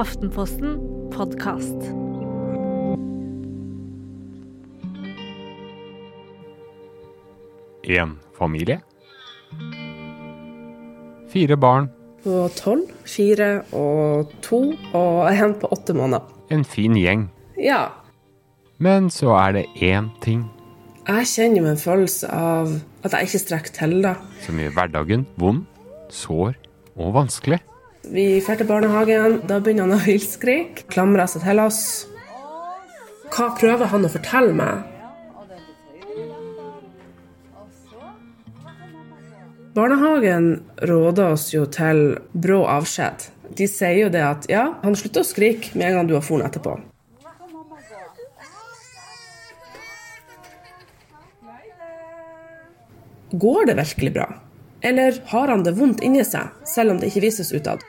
Aftenposten podkast. En familie. Fire barn. På tolv, fire og to, og en på åtte måneder. En fin gjeng. Ja. Men så er det én ting Jeg kjenner jo en følelse av at jeg ikke strekker til, da. som gjør hverdagen vond, sår og vanskelig. Vi drar til barnehagen, da begynner han å hylskrike, klamrer seg til oss. Hva prøver han å fortelle meg? Barnehagen råder oss jo til brå avskjed. De sier jo det at ja, han slutter å skrike med en gang du har foren etterpå. Går det virkelig bra? Eller har han det vondt inni seg, selv om det ikke vises utad?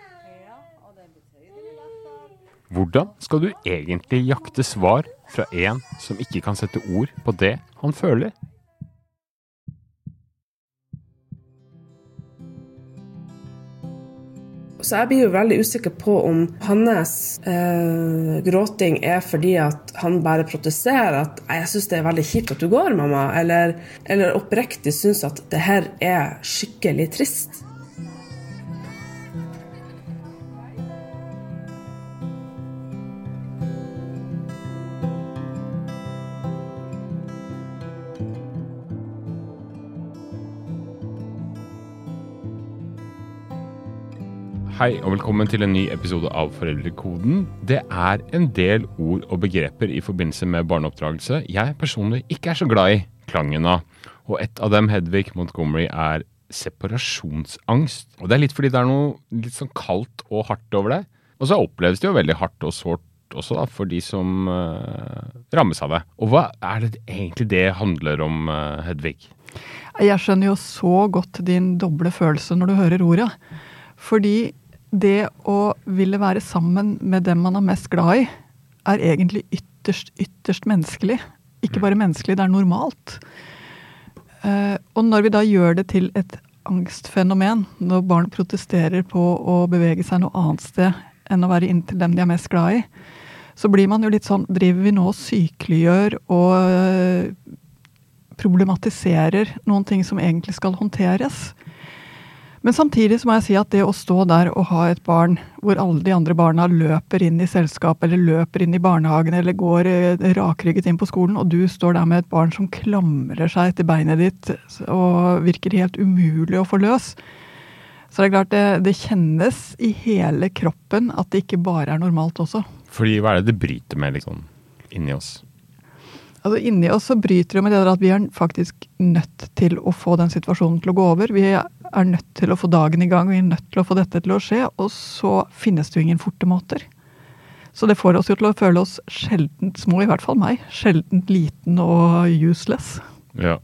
Hvordan skal du egentlig jakte svar fra en som ikke kan sette ord på det han føler? Så jeg blir jo veldig usikker på om hans eh, gråting er fordi at han bare protesterer at 'jeg syns det er veldig kjipt at du går, mamma', eller, eller oppriktig syns at det her er skikkelig trist. Hei og velkommen til en ny episode av Foreldrekoden. Det er en del ord og begreper i forbindelse med barneoppdragelse jeg personlig ikke er så glad i klangen av. Og et av dem, Hedvig Montgomery, er separasjonsangst. Og det er litt fordi det er noe litt sånn kaldt og hardt over det. Og så oppleves det jo veldig hardt og sårt også da, for de som uh, rammes av det. Og hva er det egentlig det handler om, uh, Hedvig? Jeg skjønner jo så godt din doble følelse når du hører ordet. Fordi det å ville være sammen med dem man er mest glad i, er egentlig ytterst, ytterst menneskelig. Ikke bare menneskelig, det er normalt. Eh, og når vi da gjør det til et angstfenomen, når barn protesterer på å bevege seg noe annet sted enn å være inntil dem de er mest glad i, så blir man jo litt sånn Driver vi nå og sykeliggjør og øh, problematiserer noen ting som egentlig skal håndteres? Men samtidig så må jeg si at det å stå der og ha et barn hvor alle de andre barna løper inn i selskapet eller løper inn i barnehagen eller går eh, rakrygget inn på skolen, og du står der med et barn som klamrer seg etter beinet ditt og virker helt umulig å få løs, så det er klart det, det kjennes i hele kroppen at det ikke bare er normalt også. Fordi hva er det det bryter med liksom, inni oss? Altså Inni oss så bryter det med det der at vi er faktisk nødt til å få den situasjonen til å gå over. Vi er nødt til å få dagen i gang, vi er nødt til å få dette til å skje. Og så finnes det jo ingen forte måter. Så det får oss jo til å føle oss sjeldent små, i hvert fall meg. Sjeldent liten og useless. Ja.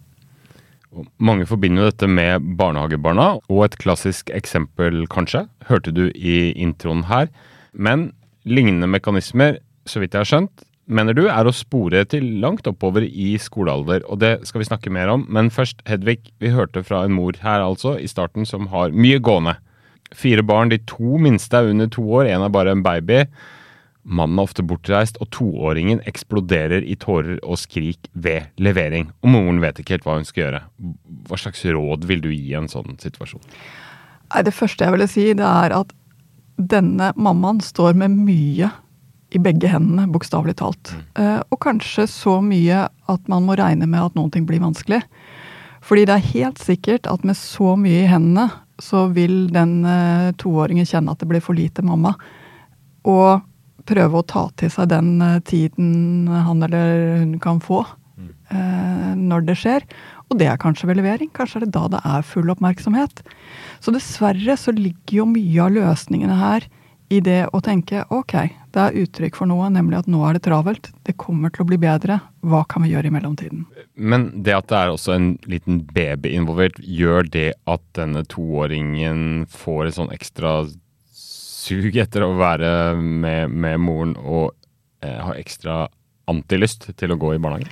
Og mange forbinder jo dette med barnehagebarna, og et klassisk eksempel, kanskje, hørte du i introen her. Men lignende mekanismer, så vidt jeg har skjønt, mener du, er å spore til langt oppover i skolealder, og det skal vi snakke mer om. Men først, Hedvig, vi hørte fra en mor her altså, i starten, som har mye gående. Fire barn, de to minste er under to år, én er bare en baby. Mannen er ofte bortreist, og toåringen eksploderer i tårer og skrik ved levering. Og moren vet ikke helt hva hun skal gjøre. Hva slags råd vil du gi i en sånn situasjon? Det første jeg ville si, det er at denne mammaen står med mye i begge hendene, bokstavelig talt. Uh, og kanskje så mye at man må regne med at noen ting blir vanskelig. Fordi det er helt sikkert at med så mye i hendene, så vil den uh, toåringen kjenne at det blir for lite mamma. Og prøve å ta til seg den uh, tiden han eller hun kan få når det skjer. Og det er kanskje ved levering. Kanskje er det da det er full oppmerksomhet. Så dessverre så ligger jo mye av løsningene her i det å tenke ok, det er uttrykk for noe, nemlig at nå er det travelt. Det kommer til å bli bedre. Hva kan vi gjøre i mellomtiden? Men det at det er også en liten baby involvert, gjør det at denne toåringen får et sånn ekstra sug etter å være med, med moren og eh, har ekstra antilyst til å gå i barnehagen?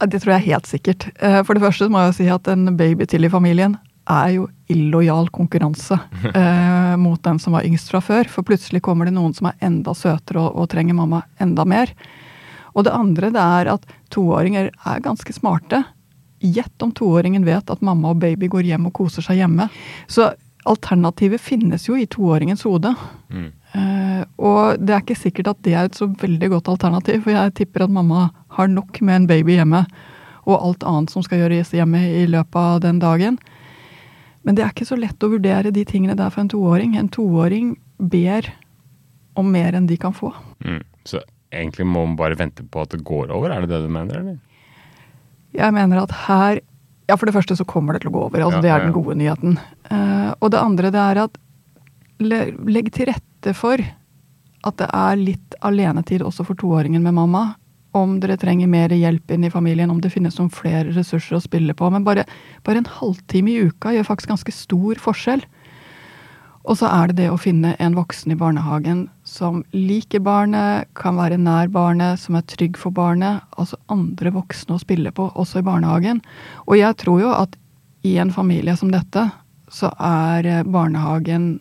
Det tror jeg helt sikkert. Eh, For det første må jeg si at en baby til i familien er jo illojal konkurranse eh, mot den som var yngst fra før. For plutselig kommer det noen som er enda søtere og, og trenger mamma enda mer. Og det andre det er at toåringer er ganske smarte. Gjett om toåringen vet at mamma og baby går hjem og koser seg hjemme. Så alternativet finnes jo i toåringens hode. Mm. Eh, og det er ikke sikkert at det er et så veldig godt alternativ, for jeg tipper at mamma har nok med en baby hjemme og alt annet som skal gjøres hjemme i løpet av den dagen. Men det er ikke så lett å vurdere de tingene der for en toåring. En toåring ber om mer enn de kan få. Mm. Så egentlig må man bare vente på at det går over, er det det du mener, eller? Jeg mener at her Ja, for det første så kommer det til å gå over. altså ja, Det er den gode nyheten. Uh, og det andre det er at legg til rette for at det er litt alenetid også for toåringen med mamma om dere trenger mer hjelp inn i familien, om det finnes noen flere ressurser å spille på. Men bare, bare en halvtime i uka gjør faktisk ganske stor forskjell. Og så er det det å finne en voksen i barnehagen som liker barnet, kan være nær barnet, som er trygg for barnet. Altså andre voksne å spille på, også i barnehagen. Og jeg tror jo at i en familie som dette, så er barnehagen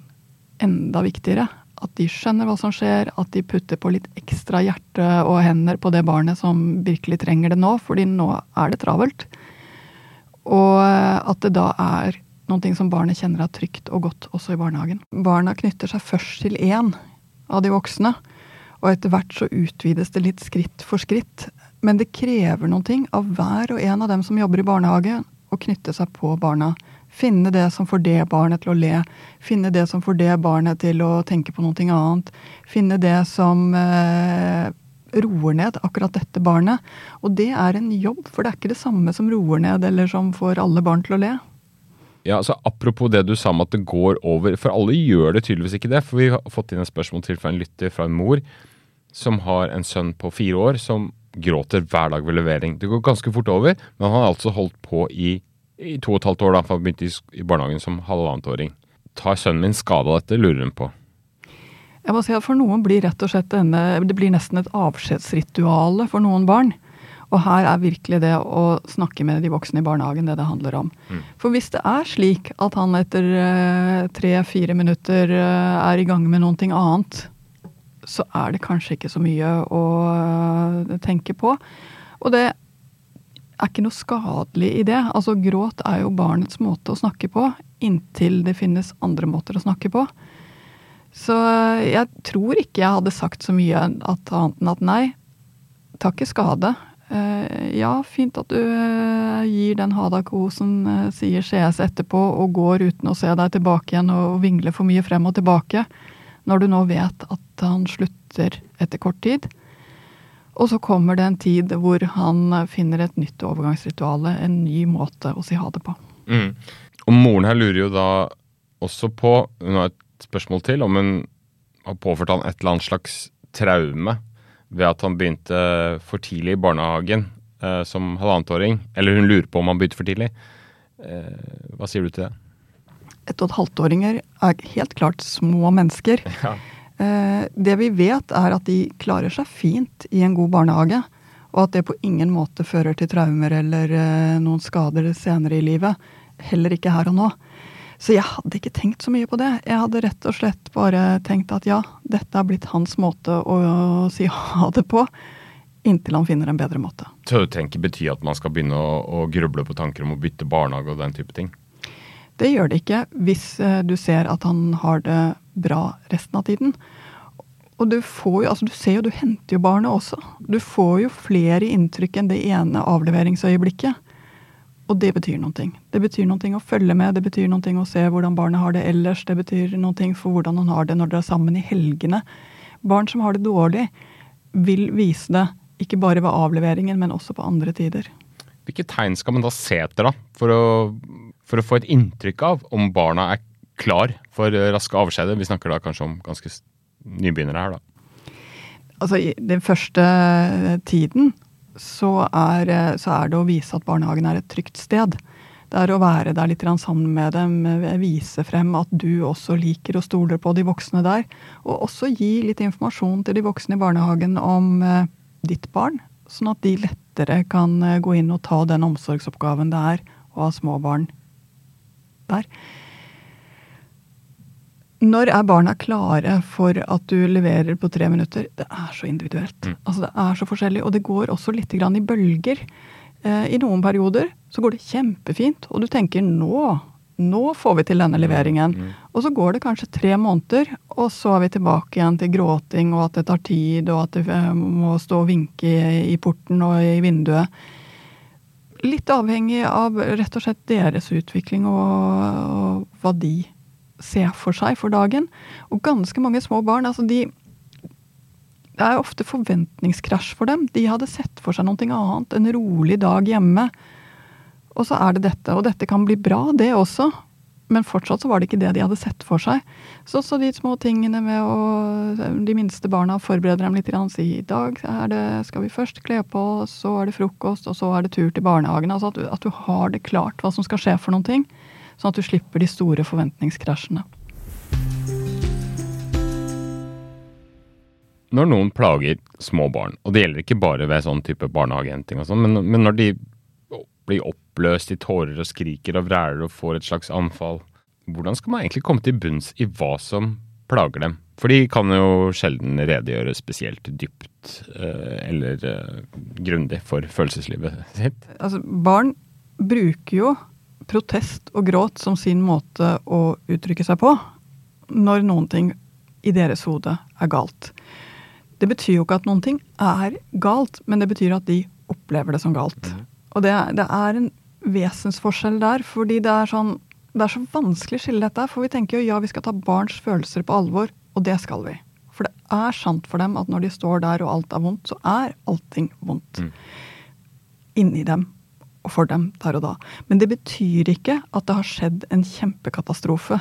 enda viktigere at de skjønner hva som skjer, at de putter på litt ekstra hjerte og hender på det barnet som virkelig trenger det nå, fordi nå er det travelt. Og at det da er noe som barnet kjenner er trygt og godt også i barnehagen. Barna knytter seg først til én av de voksne, og etter hvert så utvides det litt skritt for skritt. Men det krever noe av hver og en av dem som jobber i barnehage, å knytte seg på barna. Finne det som får det barnet til å le. Finne det som får det barnet til å tenke på noe annet. Finne det som eh, roer ned akkurat dette barnet. Og det er en jobb, for det er ikke det samme som roer ned, eller som får alle barn til å le. Ja, altså Apropos det du sa om at det går over, for alle gjør det tydeligvis ikke det. For vi har fått inn et spørsmål til fra en lytter fra en mor som har en sønn på fire år som gråter hver dag ved levering. Det går ganske fort over, men han har altså holdt på i i to og et halvt år, da, for han begynte i barnehagen som halvannetåring. Tar sønnen min skade av dette, lurer hun på. Jeg må si at For noen blir rett og slett denne, det blir nesten et avskjedsrituale for noen barn. Og her er virkelig det å snakke med de voksne i barnehagen det det handler om. Mm. For hvis det er slik at han etter uh, tre-fire minutter uh, er i gang med noe annet, så er det kanskje ikke så mye å uh, tenke på. Og det er ikke noe skadelig i det. Altså Gråt er jo barnets måte å snakke på, inntil det finnes andre måter å snakke på. Så jeg tror ikke jeg hadde sagt så mye at, annet enn at nei, tar ikke skade. Uh, ja, fint at du uh, gir den Hadak-kosen, uh, sier CS etterpå, og går uten å se deg tilbake igjen og vingler for mye frem og tilbake, når du nå vet at han slutter etter kort tid. Og så kommer det en tid hvor han finner et nytt overgangsritual, en ny måte å si ha det på. Mm. Og moren her lurer jo da også på, hun har et spørsmål til, om hun har påført han et eller annet slags traume ved at han begynte for tidlig i barnehagen eh, som halvannetåring. Eller hun lurer på om han begynte for tidlig. Eh, hva sier du til det? Ett og et halvt-åringer er helt klart små mennesker. Ja. Eh, det vi vet, er at de klarer seg fint i en god barnehage. Og at det på ingen måte fører til traumer eller eh, noen skader senere i livet. Heller ikke her og nå. Så jeg hadde ikke tenkt så mye på det. Jeg hadde rett og slett bare tenkt at ja, dette har blitt hans måte å, si ha det på. Inntil han finner en bedre måte. Så du tenker betyr at man skal begynne å, å gruble på tanker om å bytte barnehage og den type ting? Det gjør det ikke hvis eh, du ser at han har det bra resten av tiden. Og du får jo, altså du ser jo, du henter jo barnet også. Du får jo flere inntrykk enn det ene avleveringsøyeblikket. Og det betyr noe. Det betyr noe å følge med, det betyr noe å se hvordan barnet har det ellers. Det betyr noe for hvordan han har det når dere er sammen i helgene. Barn som har det dårlig, vil vise det ikke bare ved avleveringen, men også på andre tider. Hvilke tegn skal man da se etter da, for å for å få et inntrykk av om barna er klar for raske avskjeder. Vi snakker da kanskje om ganske nybegynnere her, da. Altså, i den første tiden så er, så er, det å vise at barnehagen er et trygt sted. Det er å være der litt sammen med dem, vise frem at du også liker og stoler på de voksne der. Og også gi litt informasjon til de voksne i barnehagen om eh, ditt barn, sånn at de lettere kan eh, gå inn og ta den omsorgsoppgaven det er å ha små barn der. Når er barna klare for at du leverer på tre minutter? Det er så individuelt. Mm. Altså Det er så forskjellig, og det går også litt grann i bølger. Eh, I noen perioder så går det kjempefint, og du tenker nå, nå får vi til denne leveringen. Mm. Og så går det kanskje tre måneder, og så er vi tilbake igjen til gråting, og at det tar tid, og at det eh, må stå og vinke i, i porten og i vinduet. Litt avhengig av rett og slett deres utvikling og, og hva de ser for seg for dagen. Og ganske mange små barn, altså de Det er ofte forventningskrasj for dem. De hadde sett for seg noe annet, en rolig dag hjemme. Og så er det dette. Og dette kan bli bra, det også. Men fortsatt så var det ikke det de hadde sett for seg. Så så de små tingene med å De minste barna forbereder dem litt. Si i dag det, skal vi først kle på så er det frokost, og så er det tur til barnehagen. Altså at at du har det klart hva som skal skje for noen ting. Sånn at du slipper de store forventningskrasjene. Når noen plager små barn, og det gjelder ikke bare ved sånn type barnehagehenting og sånn, men, men når de blir oppløst i tårer og skriker og vræler og får et slags anfall, hvordan skal man egentlig komme til bunns i hva som plager dem? For de kan jo sjelden redegjøre spesielt dypt eh, eller eh, grundig for følelseslivet sitt. Altså, barn bruker jo protest og gråt som sin måte å uttrykke seg på når noen ting i deres hode er galt. Det betyr jo ikke at noen ting er galt, men det betyr at de opplever det som galt. Og det, det er en vesensforskjell der, fordi det er, sånn, det er så vanskelig å skille dette. For vi tenker jo ja, vi skal ta barns følelser på alvor, og det skal vi. For det er sant for dem at når de står der og alt er vondt, så er allting vondt. Mm. Inni dem og for dem der og da. Men det betyr ikke at det har skjedd en kjempekatastrofe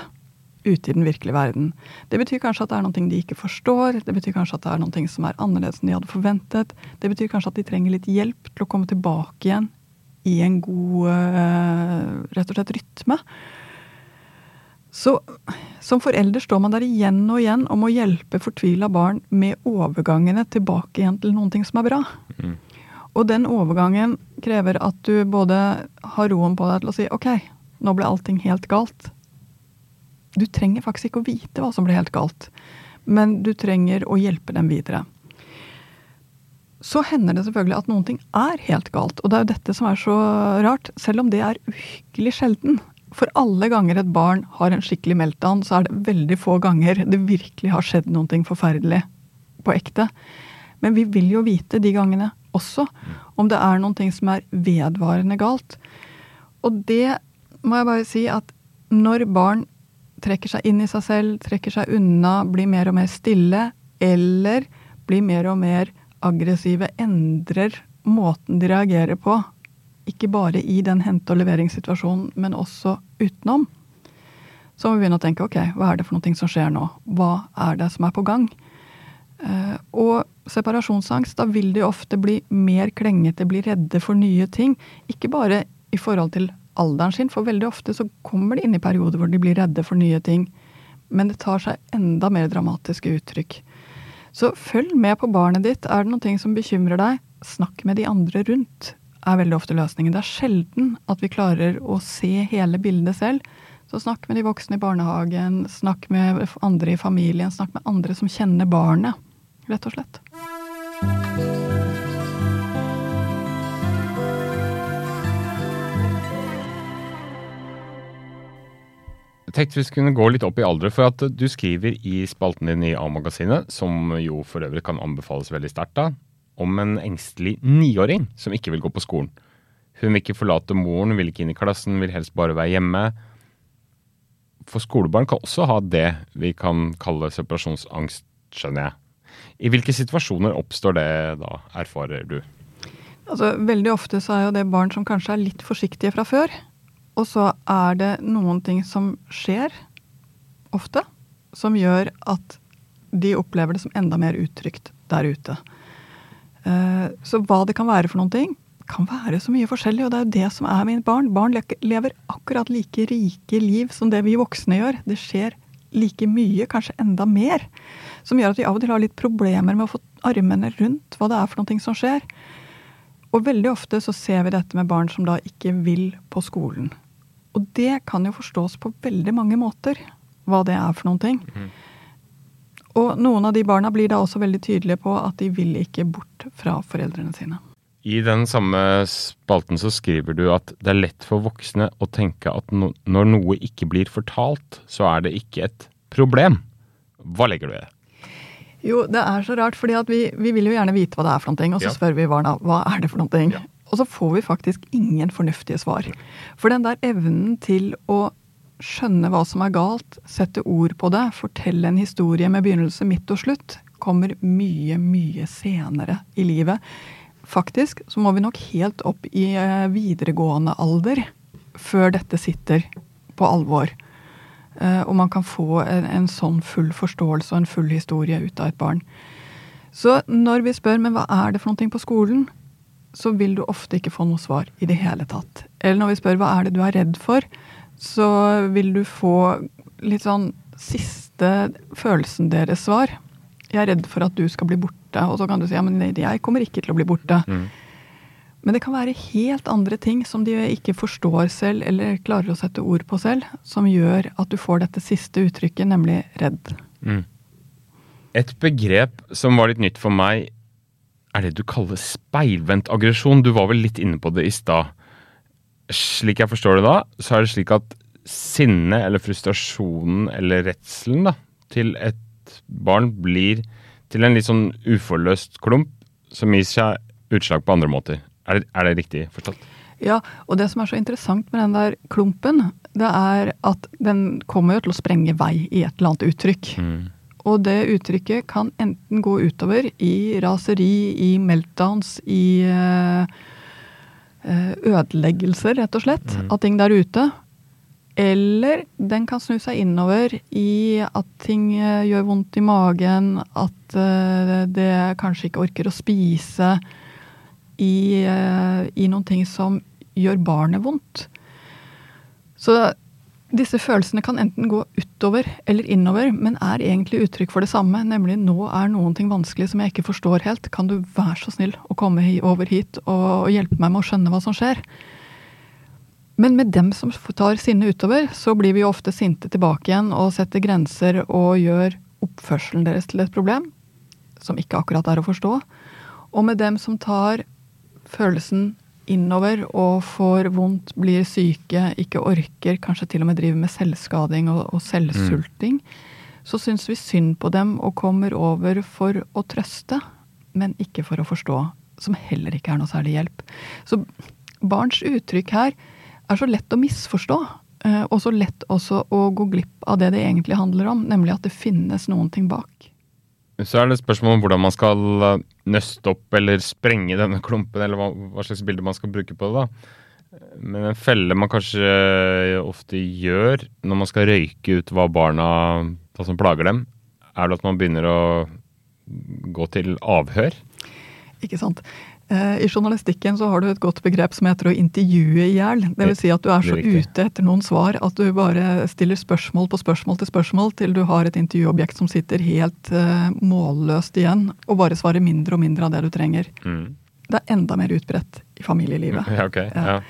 ute i den virkelige verden. Det betyr kanskje at det er noe de ikke forstår, det betyr kanskje at det er noe som er annerledes enn de hadde forventet. Det betyr kanskje at de trenger litt hjelp til å komme tilbake igjen i en god eh, rett og slett rytme. Så som forelder står man der igjen og igjen og må hjelpe fortvila barn med overgangene tilbake igjen til noen ting som er bra. Mm. Og den overgangen krever at du både har roen på deg til å si ok, nå ble allting helt galt. Du trenger faktisk ikke å vite hva som ble helt galt, men du trenger å hjelpe dem videre. Så hender det selvfølgelig at noen ting er helt galt, og det er jo dette som er så rart, selv om det er uhyggelig sjelden. For alle ganger et barn har en skikkelig meltdown, så er det veldig få ganger det virkelig har skjedd noe forferdelig på ekte. Men vi vil jo vite de gangene også om det er noen ting som er vedvarende galt. Og det må jeg bare si at når barn trekker seg inn i seg selv, trekker seg unna, blir mer og mer stille, eller blir mer og mer aggressive, endrer måten de reagerer på, ikke bare i den hente- og leveringssituasjonen, men også utenom, så må vi begynne å tenke ok, hva er det for noe som skjer nå? Hva er det som er på gang? Eh, og separasjonsangst, da vil de ofte bli mer klengete, bli redde for nye ting. Ikke bare i forhold til alderen sin, for veldig ofte så kommer de inn i perioder hvor de blir redde for nye ting. Men det tar seg enda mer dramatiske uttrykk. Så følg med på barnet ditt. Er det noe som bekymrer deg, snakk med de andre rundt. er veldig ofte løsningen. Det er sjelden at vi klarer å se hele bildet selv. Så snakk med de voksne i barnehagen, snakk med andre i familien, snakk med andre som kjenner barnet, rett og slett. Jeg tenkte vi skulle gå litt opp i alder, for at du skriver i spalten din i A-magasinet, som jo for øvrig kan anbefales veldig sterkt, om en engstelig niåring som ikke vil gå på skolen. Hun vil ikke forlate moren, vil ikke inn i klassen, vil helst bare være hjemme. For skolebarn kan også ha det vi kan kalle separasjonsangst, skjønner jeg. I hvilke situasjoner oppstår det da, erfarer du? Altså, veldig ofte så er jo det barn som kanskje er litt forsiktige fra før. Og så er det noen ting som skjer, ofte, som gjør at de opplever det som enda mer utrygt der ute. Eh, så hva det kan være for noen ting, kan være så mye forskjellig, og det er jo det som er med barn. Barn lever akkurat like rike liv som det vi voksne gjør. Det skjer like mye, kanskje enda mer. Som gjør at vi av og til har litt problemer med å få armene rundt hva det er for noe som skjer. Og veldig ofte så ser vi dette med barn som da ikke vil på skolen. Og det kan jo forstås på veldig mange måter, hva det er for noen ting. Og noen av de barna blir da også veldig tydelige på at de vil ikke bort fra foreldrene sine. I den samme spalten så skriver du at det er lett for voksne å tenke at no når noe ikke blir fortalt, så er det ikke et problem. Hva legger du i det? Jo, det er så rart, fordi vi, vi, vil jo gjerne vite hva det er for noe, og så Ja. spør vi barna hva er det for noe. Ja. Og så får vi faktisk ingen fornuftige svar. For den der evnen til å skjønne hva som er galt, sette ord på det, fortelle en historie med begynnelse, midt og slutt, kommer mye, mye senere i livet. Faktisk så må vi nok helt opp i eh, videregående alder før dette sitter på alvor. Eh, og man kan få en, en sånn full forståelse og en full historie ut av et barn. Så når vi spør men hva er det for noe på skolen, så vil du ofte ikke få noe svar i det hele tatt. Eller når vi spør hva er det du er redd for, så vil du få litt sånn siste følelsen deres svar. Jeg er redd for at du skal bli borte. Og så kan du si ja, men jeg kommer ikke til å bli borte. Men det kan være helt andre ting som de ikke forstår selv eller klarer å sette ord på selv, som gjør at du får dette siste uttrykket, nemlig redd. Et begrep som var litt nytt for meg, er det du kaller speilvendt aggresjon. Du var vel litt inne på det i stad. Slik jeg forstår det da, så er det slik at sinnet eller frustrasjonen eller redselen da, til et barn blir til en litt sånn uforløst klump som gir seg utslag på andre måter. Er det, er det riktig forstått? Ja, og det som er så interessant med den der klumpen, det er at den kommer jo til å sprenge vei i et eller annet uttrykk. Og det uttrykket kan enten gå utover i raseri, i meltdowns, i eh, eh, ødeleggelser, rett og slett, av ting der ute. Eller den kan snu seg innover i at ting eh, gjør vondt i magen, at det kanskje ikke orker å spise, i, i noen ting som gjør barnet vondt. Så disse følelsene kan enten gå utover eller innover, men er egentlig uttrykk for det samme, nemlig nå er noen ting vanskelig som jeg ikke forstår helt. Kan du være så snill å komme over hit og, hjelpe meg med å skjønne hva som skjer? Men med dem som tar sinnet utover, så blir vi ofte sinte tilbake igjen og setter grenser og gjør oppførselen deres til et problem, som ikke akkurat er å forstå. Og med dem som tar følelsen innover og får vondt, blir syke, ikke orker, kanskje til og med driver med selvskading og, og selvsulting, så syns vi synd på dem og kommer over for å trøste, men ikke for å forstå, som heller ikke er noe særlig hjelp. Så barns uttrykk her er så lett å misforstå, eh, og så lett også å gå glipp av det det egentlig handler om, nemlig at det finnes noen ting bak. Så er det spørsmål om hvordan man skal eh, nøste opp eller sprenge denne klumpen, eller hva, hva slags bilde man skal bruke på det. da. Men en felle man kanskje ofte gjør når man skal røyke ut hva barna hva som plager dem, er det at man begynner å gå til avhør. Ikke sant? Eh, I journalistikken så har du et godt begrep som heter å intervjue i hjel. Det vil si at du er så er ute etter noen svar at du bare stiller spørsmål på spørsmål til spørsmål til du har et intervjuobjekt som sitter helt eh, målløst igjen og bare svarer mindre og mindre av det du trenger. Mm. Det er enda mer utbredt i familielivet. Ja, okay. Ja. Ja.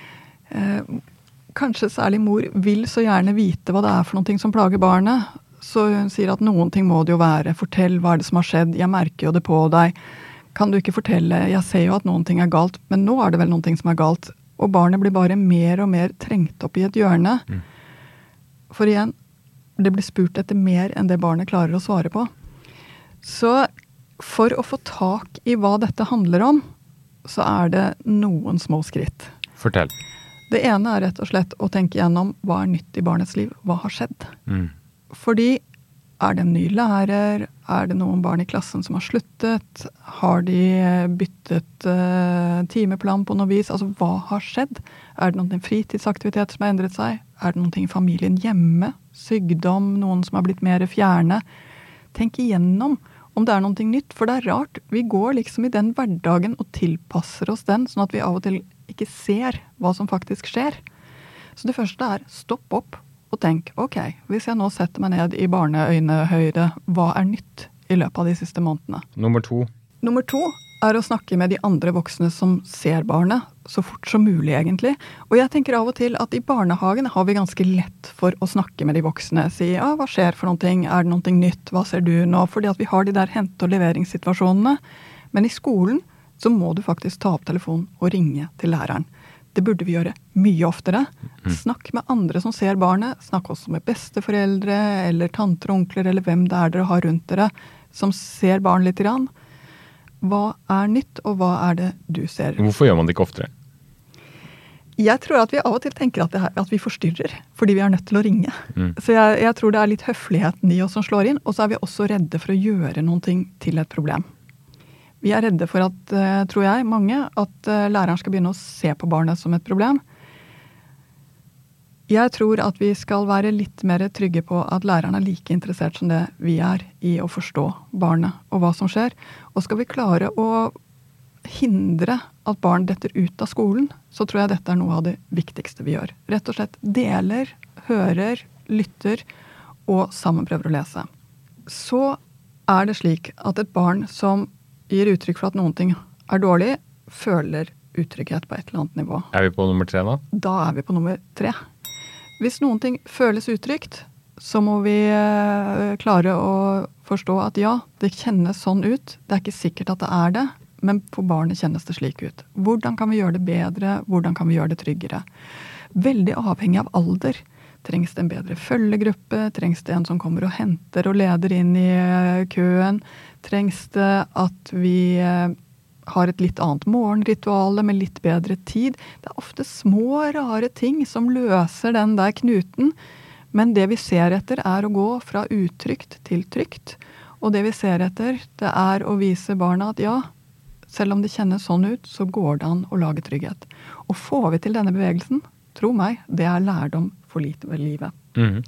Eh, kanskje særlig mor vil så gjerne vite hva det er for noe som plager barnet. Så hun sier at noen ting må det jo være. Fortell hva er det som har skjedd. Jeg merker jo det på deg. Kan du ikke fortelle? Jeg ser jo at noen ting er galt, men nå er det vel noen ting som er galt. Og barnet blir bare mer og mer trengt opp i et hjørne. For igjen, det blir spurt etter mer enn det barnet klarer å svare på. Så for å få tak i hva dette handler om, så er det noen små skritt. Fortell. Det ene er rett og slett å tenke gjennom hva er nytt i barnets liv, hva har skjedd? Mm. Fordi er det en ny lærer, er det noen barn i klassen som har sluttet, har de eh, byttet uh, timeplan på noe vis? Altså hva har skjedd? Er det noen fritidsaktivitet som har endret seg? Er det noen ting i familien hjemme? Sykdom? Noen som har blitt mer fjerne? Tenk igjennom om det er noe nytt, for det er rart. Vi går liksom i den hverdagen og tilpasser oss den, sånn at vi av og til ikke ser hva som faktisk skjer. Så det første er stopp opp og tenk ok, hvis jeg nå setter meg ned i barneøynehøyde, hva er nytt i løpet av de siste månedene? Nummer to. Nummer to er å snakke med de andre voksne som ser barnet, så fort som mulig, egentlig. Og jeg tenker av og til at i barnehagen har vi ganske lett for å snakke med de voksne. Si ja, hva skjer for noen ting, er det noe nytt, hva ser du nå? Fordi at vi har de der hente- og leveringssituasjonene. Men i skolen så må du faktisk ta opp telefonen og ringe til læreren. Det burde vi gjøre mye oftere. Snakk med andre som ser barnet. Snakk også med besteforeldre eller tanter og onkler eller hvem det er dere har rundt dere som ser barn lite grann. Hva er nytt, og hva er det du ser? Hvorfor gjør man det ikke oftere? Jeg tror at vi av og til tenker at, det er, at vi forstyrrer, fordi vi er nødt til å ringe. Mm. Så jeg, jeg tror det er litt høfligheten i oss som slår inn, og så er vi også redde for å gjøre noen ting til et problem. Vi er redde for at, eh, tror jeg, mange, at eh, læreren skal begynne å se på barnet som et problem. Jeg tror at vi skal være litt mer trygge på at læreren er like interessert som det vi er i å forstå barnet og hva som skjer. Og skal vi klare å hindre at barn detter ut av skolen, så tror jeg dette er noe av det viktigste vi gjør. Rett og slett deler, hører, lytter og sammen prøver å lese. Så er det slik at et barn som gir uttrykk for at noen ting er dårlig, føler utrygghet på et eller annet nivå. Er vi på nummer tre nå? Da er vi på nummer tre. Hvis noen ting føles utrygt, så må vi eh, klare å forstå at ja, det kjennes sånn ut. Det er ikke sikkert at det er det, men for barnet kjennes det slik ut. Hvordan kan vi gjøre det bedre? Hvordan kan vi gjøre det tryggere? Veldig avhengig av alder. Trengs det en bedre følgegruppe? Trengs det en som kommer og henter og leder inn i eh, køen? Trengs det at vi eh, har et litt annet morgenrituale med litt bedre tid. Det er ofte små, rare ting som løser den der knuten. Men det vi ser etter, er å gå fra utrygt til trygt. Og det vi ser etter, det er å vise barna at ja, selv om det kjennes sånn ut, så går det an å lage trygghet. Og får vi til denne bevegelsen, tro meg, det er lærdom for lite ved livet. Mm.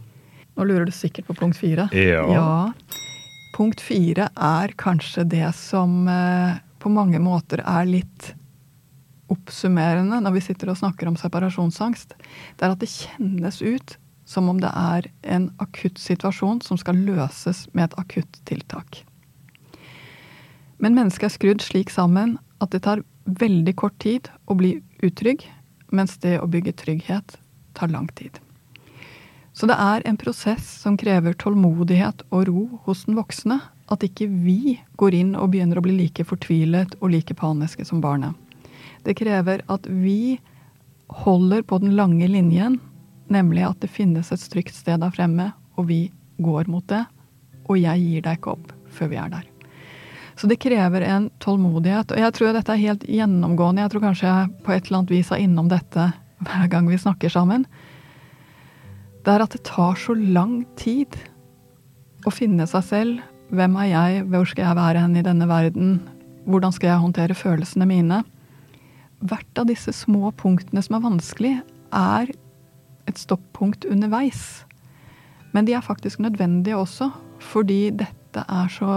Nå lurer du sikkert på punkt fire. Ja. Punkt fire er kanskje det som eh, på mange måter er litt oppsummerende når vi sitter og snakker om separasjonsangst. Det er at det kjennes ut som om det er en akutt situasjon som skal løses med et akutt tiltak. Men mennesket er skrudd slik sammen at det tar veldig kort tid å bli utrygg, mens det å bygge trygghet tar lang tid. Så det er en prosess som krever tålmodighet og ro hos den voksne. At ikke vi går inn og begynner å bli like fortvilet og like paniske som barnet. Det krever at vi holder på den lange linjen, nemlig at det finnes et trygt sted der fremme, og vi går mot det. Og jeg gir deg ikke opp før vi er der. Så det krever en tålmodighet. Og jeg tror dette er helt gjennomgående. Jeg tror kanskje jeg på et eller annet vis er innom dette hver gang vi snakker sammen. Det er at det tar så lang tid å finne seg selv. Hvem er jeg? Hvor skal jeg være hen i denne verden? Hvordan skal jeg håndtere følelsene mine? Hvert av disse små punktene som er vanskelig, er et stoppunkt underveis. Men de er faktisk nødvendige også, fordi dette er så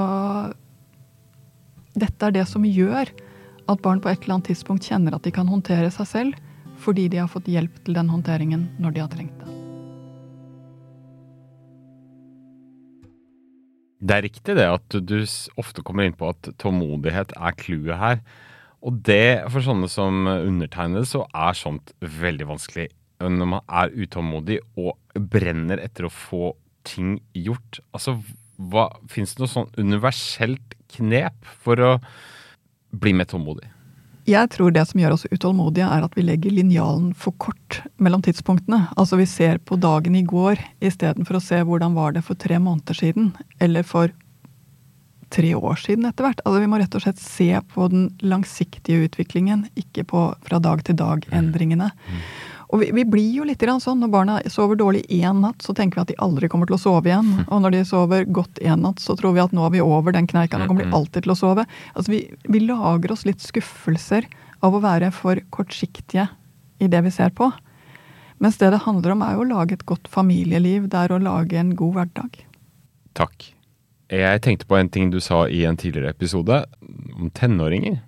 Dette er det som gjør at barn på et eller annet tidspunkt kjenner at de kan håndtere seg selv, fordi de har fått hjelp til den håndteringen når de har trengt det. Det er riktig det at du ofte kommer inn på at tålmodighet er clouet her. Og det, for sånne som undertegnede, så er sånt veldig vanskelig. Når man er utålmodig og brenner etter å få ting gjort. Altså, hva Fins det noe sånn universelt knep for å bli mer tålmodig? Jeg tror det som gjør oss utålmodige, er at vi legger linjalen for kort mellom tidspunktene. Altså vi ser på dagen i går istedenfor å se hvordan var det for tre måneder siden, eller for tre år siden etter hvert. Altså vi må rett og slett se på den langsiktige utviklingen, ikke på fra dag til dag-endringene. Og vi, vi blir jo litt sånn når barna sover dårlig én natt, så tenker vi at de aldri kommer til å sove igjen. Og når de sover godt én natt, så tror vi at nå er vi over den kneika, nå kommer de alltid til å sove. Altså vi, vi lager oss litt skuffelser av å være for kortsiktige i det vi ser på. Mens det det handler om, er jo å lage et godt familieliv. Det er å lage en god hverdag. Takk. Jeg tenkte på en ting du sa i en tidligere episode om tenåringer.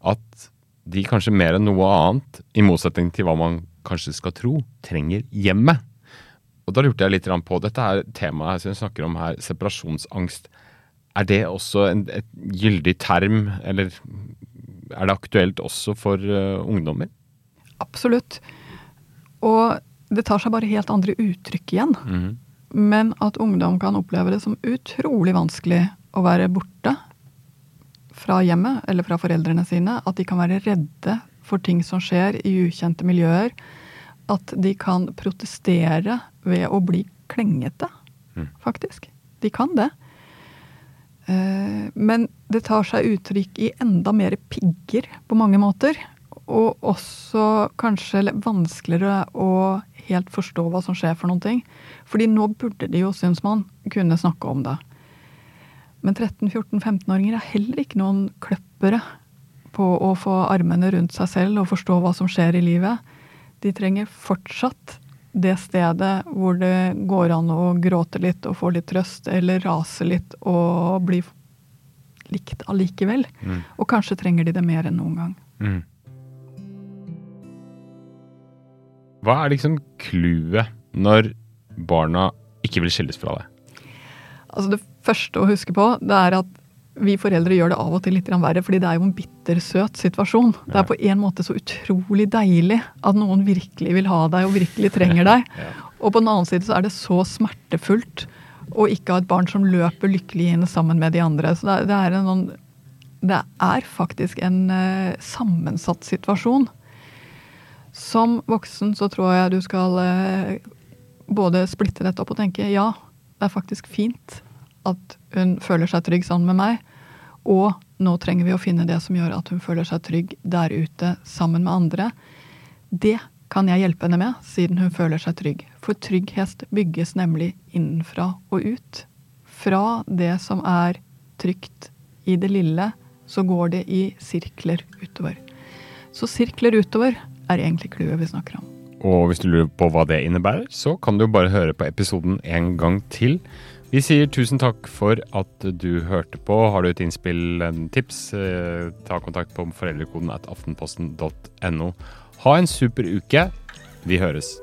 At de kanskje mer enn noe annet, i motsetning til hva man kanskje skal tro, trenger hjemmet. Og da lurte jeg litt på Dette er temaet som vi snakker om her, separasjonsangst. Er det også en et gyldig term, eller er det aktuelt også for uh, ungdommer? Absolutt. Og det tar seg bare helt andre uttrykk igjen. Mm. Men at ungdom kan oppleve det som utrolig vanskelig å være borte fra hjemmet eller fra foreldrene sine. At de kan være redde for ting som skjer i ukjente miljøer. At de kan protestere ved å bli klengete, Mm. faktisk. De kan det. Eh, Men det tar seg uttrykk i enda mer pigger på mange måter. Og også kanskje vanskeligere å helt forstå hva som skjer for noen ting. Fordi nå burde de jo, syns man, kunne snakke om det. Men 13-14-15-åringer er heller ikke noen kløppere på å få armene rundt seg selv og forstå hva som skjer i livet. De trenger fortsatt det stedet hvor det går an å gråte litt og få litt trøst, eller rase litt og bli likt allikevel. Mm. Og kanskje trenger de det mer enn noen gang. Mm. Hva er liksom clouet når barna ikke vil skilles fra deg? Altså Det første å huske på, det er at vi foreldre gjør det av og til litt verre, fordi det er jo en bittersøt situasjon. Det er på en måte så utrolig deilig at noen virkelig vil ha deg og virkelig trenger deg. Og på den annen side så er det så smertefullt å ikke ha et barn som løper lykkelig inn sammen med de andre. Så det er, det er, en, sånn- det er faktisk en eh, sammensatt situasjon. Som voksen så tror jeg du skal eh, både splitte dette opp og tenke ja, det er faktisk fint at hun føler seg trygg sammen med meg. Og nå trenger vi å finne det som gjør at hun føler seg trygg der ute sammen med andre. Det kan jeg hjelpe henne med, siden hun føler seg trygg. For trygghet bygges nemlig innenfra og ut. Fra det som er trygt i det lille, så går det i sirkler utover. Så sirkler utover er egentlig clouet vi snakker om. Og hvis du lurer på hva det innebærer, så kan du bare høre på episoden en gang til. Vi sier tusen takk for at du hørte på. Har du et innspill, en tips, eh, ta kontakt på foreldrekoden at aftenposten.no. Ha en super uke. Vi høres.